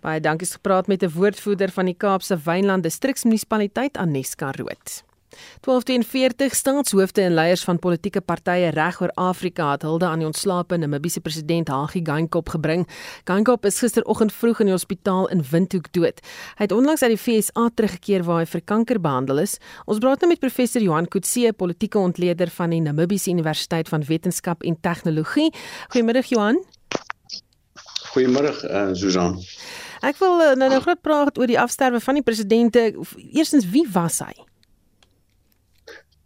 Baie dankie vir gepraat met 'n woordvoerder van die Kaapse Wynland Distriksmunisipaliteit Aneska Rood. 12:40 staatshoofde en leiers van politieke partye reg oor Afrika het hulde aan die ontslape Namibiese president Hage Geingob gebring. Geingob is gisteroggend vroeg in die hospitaal in Windhoek dood. Hy het onlangs uit die FSA teruggekeer waar hy vir kanker behandel is. Ons praat nou met professor Johan Kutse, politieke ontleder van die Namibiese Universiteit van Wetenskap en Tegnologie. Goeiemôre Johan. Goeiemôre uh, Susan. Ek wil nou nou groot praat oor die afsterwe van die presidente. Eerstens wie was hy?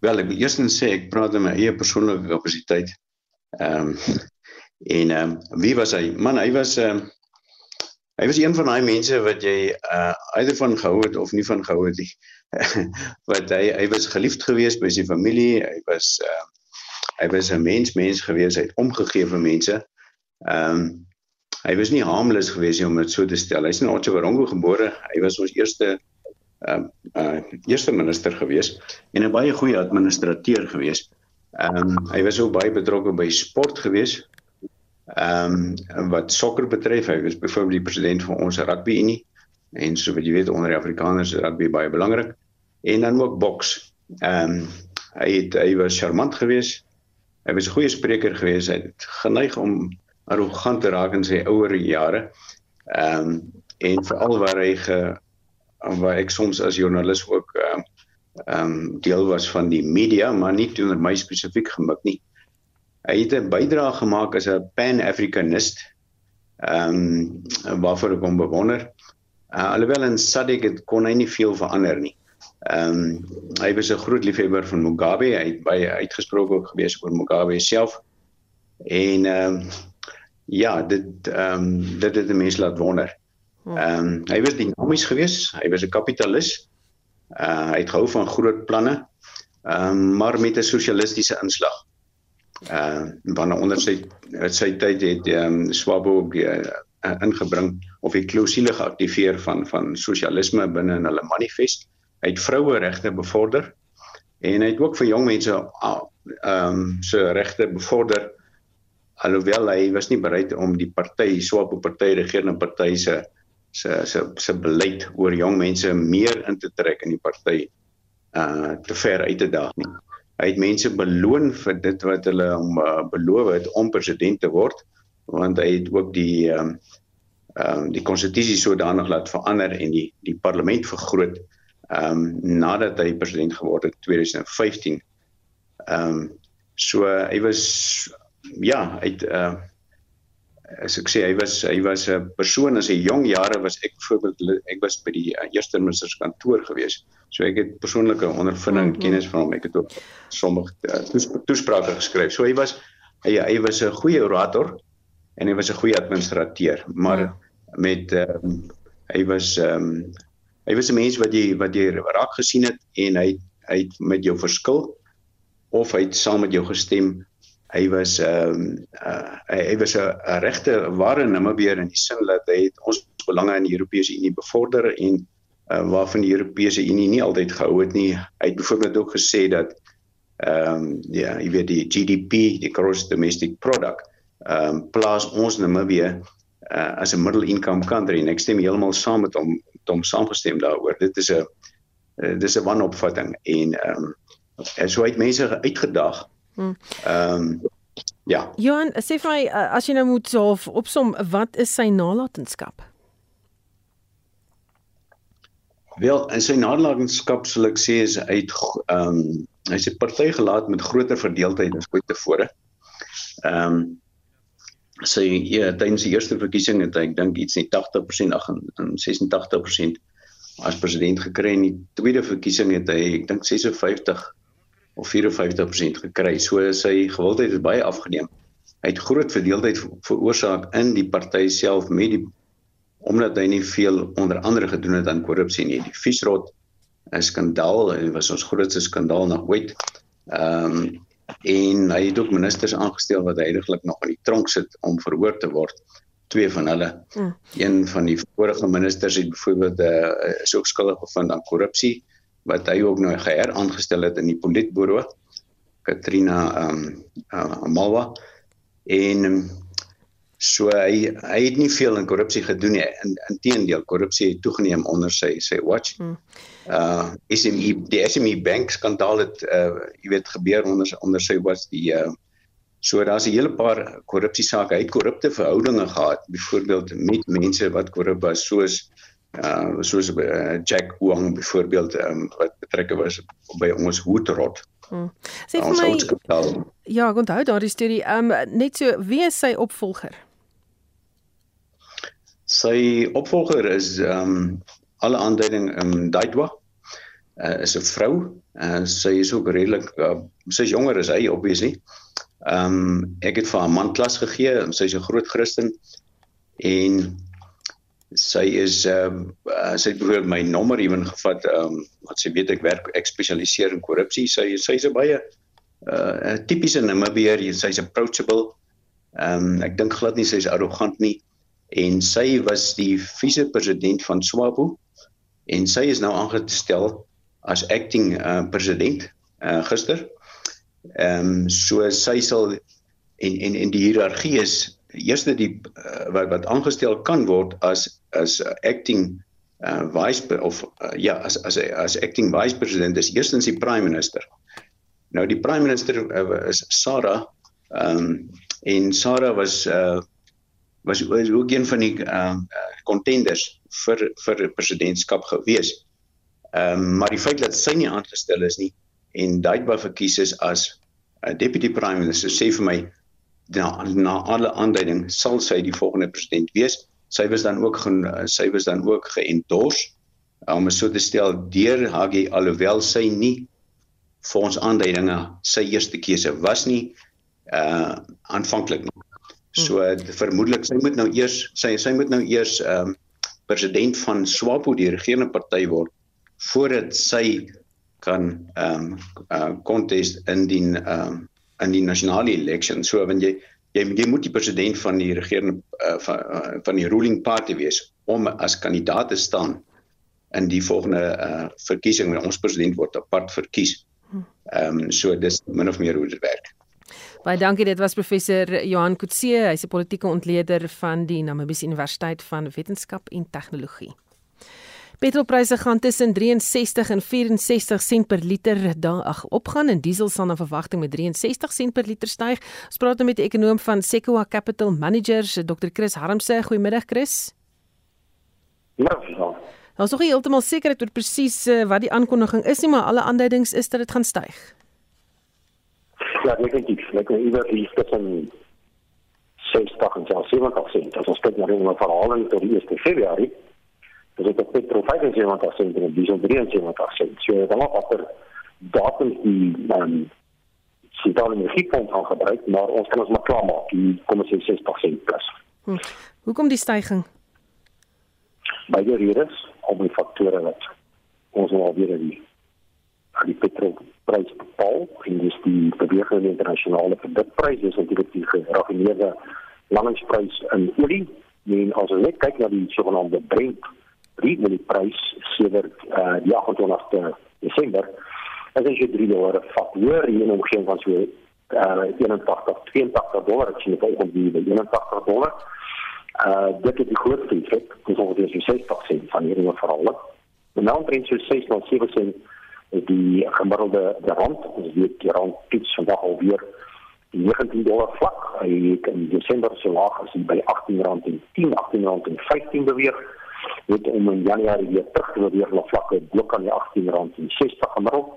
Wel, ek moet eers sê ek praat in my eie persoonlike kapasiteit. Ehm um, en ehm um, wie was hy? Man, hy was ehm um, hy was een van daai mense wat jy uh either van gehou het of nie van gehou het nie. wat hy hy was geliefd geweest by sy familie, hy was ehm uh, hy was 'n mens mens geweest, hy het omgegee vir mense. Ehm um, hy was nie harmless geweest nie om dit so te stel. Hy's in Otjiwarongo gebore. Hy was ons eerste ehm uh, uh, eerste minister gewees en 'n baie goeie administrateur gewees. Ehm um, hy was ook baie betrokke by sport gewees. Ehm um, wat sokker betref, hy was byvoorbeeld die president van ons rugby unie en so wat jy weet onder die Afrikaners is rugby baie belangrik en dan ook boks. Ehm um, hy het hy was charmant gewees. Hy was 'n goeie spreker gewees. Hy het geneig om arrogant te raak in sy ouer jare. Ehm um, en veral waar hy ge waar ek soms as joernalis ook ehm um, deel was van die media, maar nie teenoor my spesifiek gemik nie. Hy het 'n bydrae gemaak as 'n pan-africanist. Ehm um, waarvoor ek hom bewonder. Uh, alhoewel in SADC het kon hy nie veel verander nie. Ehm um, hy was 'n groot liefhebber van Mugabe. Hy het baie uitgesproke ook gewees oor Mugabe self. En ehm um, ja, dit ehm um, dit het mense laat wonder. Ehm um, hy was dinamies geweest. Hy was 'n kapitalis. Uh hy het gehou van groot planne. Ehm um, maar met 'n sosialistiese inslag. Ehm uh, wanneer onder sy sy tyd het ehm um, Swabo ook uh, ingebring of die klousule geaktiveer van van sosialisme binne in hulle manifest. Hy het vroueregte bevorder en hy het ook vir jong mense ehm um, se regte bevorder alhoewel hy was nie bereid om die party Swapo party regerende party se se se se beleid oor jong mense meer in te trek in die party uh te ver uit te daag nie. Hy het mense beloon vir dit wat hulle hom uh, beloof het om president te word want hy het ook die ehm um, um, die konstitusie sodanig laat verander en die die parlement vergroot ehm um, nadat hy president geword het in 2015. Ehm um, so hy was ja, het uh as ek sê hy was hy was 'n persoon as hy jong jare was ek byvoorbeeld ek was by die uh, eerste minister se kantoor gewees. So ek het persoonlike ondervinding en kennis van hom. Ek het ook sommige uh, toes, toesprake geskryf. So hy was hy hy was 'n goeie orator en hy was 'n goeie administrateur, maar ja. met ehm um, hy was ehm um, hy was 'n mens wat jy wat jy raak gesien het en hy hy het met jou verskil of hy het saam met jou gestem hy was ehm um, uh, hy, hy was 'n regte ware Namibier in die sin dat hy het ons belange in die Europese Unie bevorder en uh, waarvan die Europese Unie nie altyd gehou het nie. Hy het byvoorbeeld ook gesê dat ehm um, ja, jy weet die GDP, die gross domestic product, ehm um, plaas ons Namibië uh, as 'n middle income country en ek stem heeltemal saam met hom, hom saamgestem daaroor. Dit is 'n uh, dis 'n wanopvatting en ehm um, en so het mense uitgedag Hmm. Ehm um, ja. Johan, sê vir my as jy nou moet half opsom, wat is sy nalatenskap? Wel, in sy nalatenskap sal ek sê is het ehm um, hy se party gelaat met groter verdeeldheid as ooit tevore. Ehm um, sy ja, tydens die eerste verkiesing het hy ek dink iets net 80% ag en 86% as president gekry en die tweede verkiesing het hy ek dink 56 of 54% gekry. So sy gewildheid het baie afgeneem. Hy het groot verdeeldheid veroorsaak in die party self met die omdat hy nie veel onder andere gedoen het aan korrupsie nie. Die Viesrot 'n skandaal, dit was ons grootste skandaal nog ooit. Ehm um, en hy het ook ministers aangestel wat heidaglik nog in die tronk sit om verhoor te word. Twee van hulle. Hmm. Een van die vorige ministers het byvoorbeeld 'n uh, eh, is ook skuldig bevind aan korrupsie wat hy ook nou geher aangestel het in die politbureau Katrina ehm um, uh, Malwa en um, so hy hy het nie veel in korrupsie gedoen nie in inteendeel korrupsie het toegeneem onder sy sy watch. Hmm. Uh SME die SME bank skandaal het uh jy weet gebeur onder onder sy watch die uh so daar's 'n hele paar korrupsie sake. Hy het korrupte verhoudinge gehad byvoorbeeld met mense wat korrup was soos uh soos uh, Jack Wang byvoorbeeld um, wat betrokke was by ons hoetrot. Hmm. Sê vir my Ja, ek onthou daardie storie. Um net so wie is sy opvolger? Sy opvolger is um alle aanduiding in um, Daitwa. Uh, is 'n vrou en uh, sy is ook redelik uh, sy is jonger as hy obviously. Um ek het vir haar man klas gegee. Sy's 'n groot Christen en sy is ehm uh, sy het byvoorbeeld my nommer ewen gevat ehm um, wat sy weet ek werk ek spesialiseer in korrupsie. Sy sy's 'n baie uh, uh, tipiese Namibier sy's approachable. Ehm um, ek dink glad nie sy's arrogant nie. En sy was die vise-president van SWAPO. En sy is nou aangestel as acting uh, president uh, gister. Ehm um, so sy sal en en en die hiërargie is eerste die uh, wat wat aangestel kan word as as acting uh, vice of uh, ja as as as acting vice president is eerstens die prime minister. Nou die prime minister uh, is Sarah ehm um, en Sarah was uh was was ook een van die ehm uh, contenders vir vir presidentskap gewees. Ehm um, maar die feit dat sy nie aangestel is nie en Duitba verkies is as uh, deputy prime minister sê vir my na na alle aanduiding sal sy die volgende president wees. Sy was dan ook gen, sy was dan ook geëndors om so te stel deur Haggie alhoewel sy nie vir ons aanduidinge sy eerste keuse was nie uh aanvanklik nie. So uh, vermoedelik sy moet nou eers sy sy moet nou eers ehm um, president van SWAPO die regerende party word voordat sy kan ehm um, uh contest in die ehm um, in die nasionale election. So wanneer jy jy jy moet die president van die regerende uh, van uh, van die ruling party wees om as kandidaat te staan in die volgende uh verkiesing wanneer ons president word apart verkies. Ehm um, so dis min of meer hoe dit werk. Baie dankie. Dit was professor Johan Kutse, hy's 'n politieke ontleder van die Namibiese Universiteit van Wetenskap en Tegnologie. Petrolpryse gaan tussen 63 en 64 sent per liter daag opgaan en diesel sal na verwagting met 63 sent per liter styg. Ons praat nou met die ekonom van Sequoia Capital Managers, Dr. Chris Harmse. Goeiemiddag Chris. Ja, ja. Ons is nog heeltemal seker oor presies uh, wat die aankondiging is nie, maar alle aanduidings is dat dit gaan styg. Ja, definitief. Ek wil iewers hier tussen 60 en 70 sent. As ons kyk na die verhaling tot die 1 Februarie, dis dit op petrol 75 sent en diesel 73 sent. So dan nog agter datums die ehm sentrale energiefonds gaan gebruik, maar ons kan ons maar klaar maak. Die kom ons sê 60 sent plus. Hm. Hoekom die stygings? Beide redes die faktore wat ons nou alweer die die petrolprys bepaal en dis die beweging in die internasionale produkprys is natuurlik die geraffineerde landingsprys in olie en as ons net kyk na die sogenaamde Brent prys sedert uh, die 28ste Desember. As jy 3 dollar vat hoor in 'n omgewing van so uh, 81 82 dollar. As jy kyk op die 81 dollar. Uh dit het die grootste effek dis ongeveer so 60 sent van hierdie verhaal en nou omtrent so 6 tot 7 sent die gemiddelde de rand, weet die rand toets vandag alweer die 19 dollar vlak. Het in Desember so laag as by 18 rand en 10, 18 rand en 15 beweeg. Het om in Januarie weer terug te beweeg na vlakke bo kan die 18 rand en 60 gemiddeld.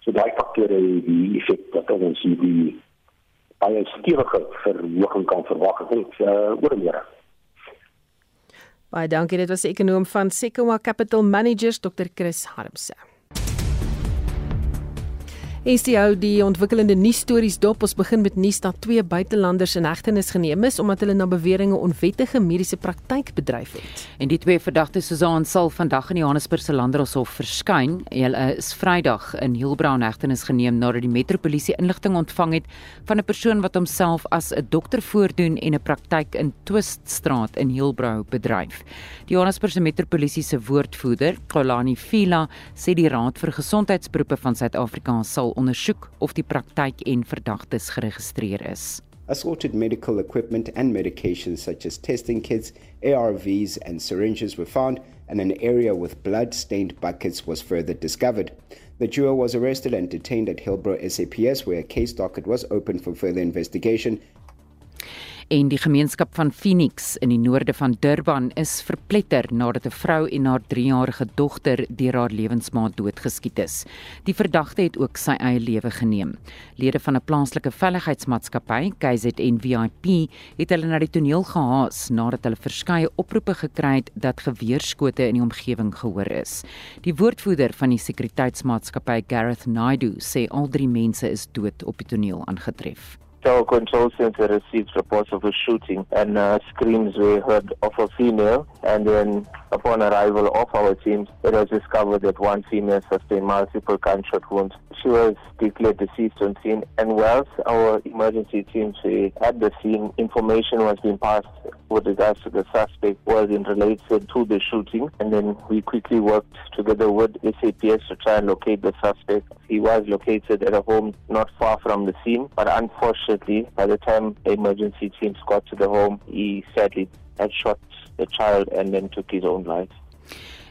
So daai faktore het die effek dat ons sien die baie stewige verhoging kan verwag het uh, oor meer. Baie dankie. Dit was die ekonom van Sequoia Capital Managers Dr. Chris Harmse. STO hou die ontwikkelende nuusstories dop. Ons begin met nuus dat twee buitelanders in hegtenis geneem is omdat hulle na beweringe onwettige mediese praktyk bedryf het. En die twee verdagtes Suzan sal vandag in Johannesburg se Landdroshof verskyn. Hulle is Vrydag in Hillbrow hegtenis geneem nadat die metropolisie inligting ontvang het van 'n persoon wat homself as 'n dokter voordoen en 'n praktyk in Twiststraat in Hillbrow bedryf. Die Johannesburg se metropolisie se woordvoerder, Kolani Fila, sê die Raad vir Gesondheidsberoepe van Suid-Afrika sal ondersoek of die praktyk en verdagtes geregistreer is. Assorted medical equipment and medications such as testing kits, ARVs, and syringes were found, and an area with blood stained buckets was further discovered. The duo was arrested and detained at Hillbrow SAPS, where a case docket was opened for further investigation en die gemeenskap van Phoenix in die noorde van Durban is verpletter nadat 'n vrou en haar 3-jarige dogter deur haar lewensmaat doodgeskiet is. Die verdagte het ook sy eie lewe geneem. Lede van 'n plaaslike veiligheidsmaatskappy, KZN VIP, het hulle na die toneel gehaas nadat hulle verskeie oproepe gekry het dat geweerskote in die omgewing gehoor is. Die woordvoerder van die sekuriteitsmaatskappy, Gareth Naidu, sê al drie mense is dood op die toneel aangetref. Our control center received reports of a shooting and uh, screams were heard of a female. And then, upon arrival of our team, it was discovered that one female sustained multiple gunshot wounds. She was declared deceased on scene. And whilst our emergency teams were at the scene, information was being passed with regards to the suspect was in related to the shooting. And then we quickly worked together with SAPS to try and locate the suspect. He was located at a home not far from the scene, but unfortunately, by the time the emergency teams got to the home, he sadly had shot the child and then took his own life.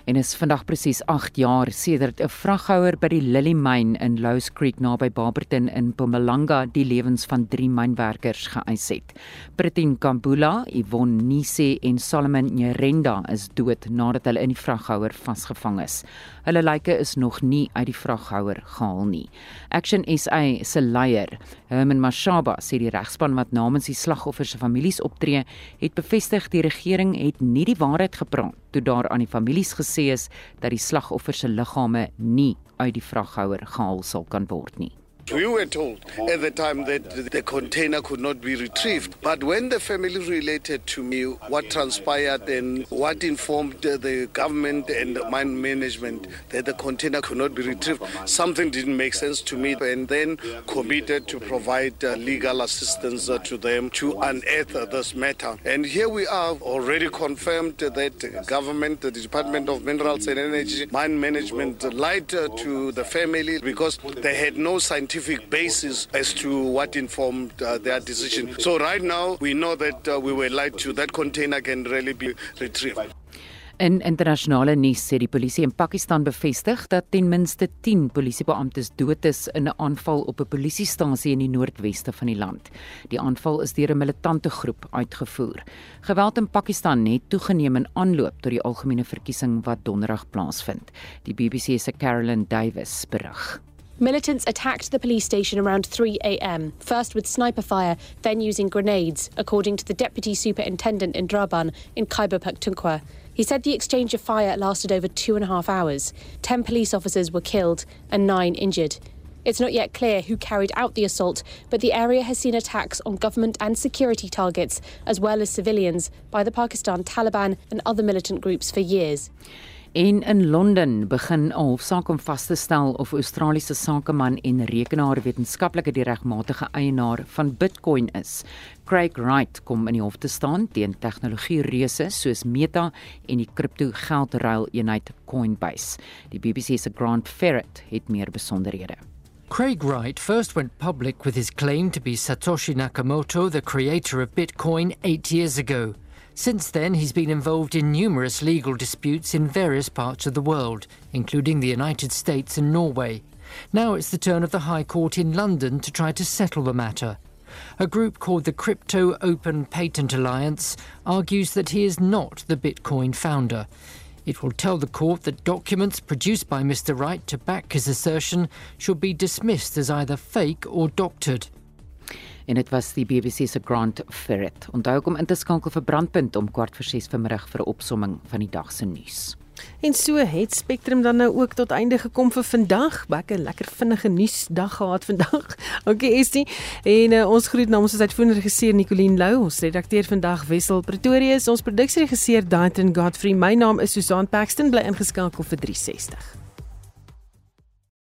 En is vandag presies 8 jaar sedert 'n vraghouer by die Lily Mine in Louws Creek naby Barberton in Mpumalanga die lewens van 3 mynwerkers geëis het. Pritin Kambula, Yvonne Nise en Solomon Nyerenda is dood nadat hulle in die vraghouer vasgevang is. Hulle lyke is nog nie uit die vraghouer gehaal nie. Action SA se leier, Herman Mashaba, sê die regspan wat namens die slagoffers se families optree, het bevestig die regering het nie die waarheid gepraat toe daar aan die families gesê is dat die slagoffers se liggame nie uit die vraghouer gehaal sal kan word nie. We were told at the time that the container could not be retrieved. But when the family related to me what transpired and what informed the government and the mine management that the container could not be retrieved, something didn't make sense to me. And then committed to provide uh, legal assistance uh, to them to unearth uh, this matter. And here we are already confirmed that government, the Department of Minerals and Energy, mine management lied to the family because they had no scientific scientific basis as to what informed uh, their decision. So right now we know that uh, we were lied to. That container can really be retrieved. In internasionale nuus sê die polisie in Pakistan bevestig dat ten minste 10 polisiebeamptes dood is in 'n aanval op 'n polisiestasie in die noordweste van die land. Die aanval is deur 'n militante groep uitgevoer. Geweld in Pakistan het toegeneem in aanloop tot die algemene verkiesing wat donderdag plaasvind. Die BBC se Carolyn Davis berig. Militants attacked the police station around 3 a.m., first with sniper fire, then using grenades, according to the deputy superintendent in Draban in Khyber Pakhtunkhwa. He said the exchange of fire lasted over two and a half hours. Ten police officers were killed and nine injured. It's not yet clear who carried out the assault, but the area has seen attacks on government and security targets, as well as civilians, by the Pakistan Taliban and other militant groups for years. En in Londen begin 'n hofsaak om vas te stel of Australiese sakeman en rekenaarwetenskaplike die regmatige eienaar van Bitcoin is. Craig Wright kom in die hof te staan teen tegnologie-reuse soos Meta en die kripto-geldruil eenheid Coinbase. Die BBC se Grant Ferret het meer besonderhede. Craig Wright first went public with his claim to be Satoshi Nakamoto, the creator of Bitcoin, eight years ago. Since then, he's been involved in numerous legal disputes in various parts of the world, including the United States and Norway. Now it's the turn of the High Court in London to try to settle the matter. A group called the Crypto Open Patent Alliance argues that he is not the Bitcoin founder. It will tell the court that documents produced by Mr. Wright to back his assertion should be dismissed as either fake or doctored. En dit was die BBC se Grant Ferret. Onthou om in te skakel vir Brandpunt om kwart voor 6 vanmiddag vir 'n opsomming van die dag se nuus. En so het Spectrum dan nou ook tot einde gekom vir vandag. Baie lekker vinnige nuusdag gehad vandag. Okay, Estie. En uh, ons groet namens ons uitvoerende regisseur Nicoline Lou, ons redakteur vandag Wessel Pretorius, ons produksieregisseur Daitrin Godfrey. My naam is Susan Paxton, bly ingeskakel vir 360.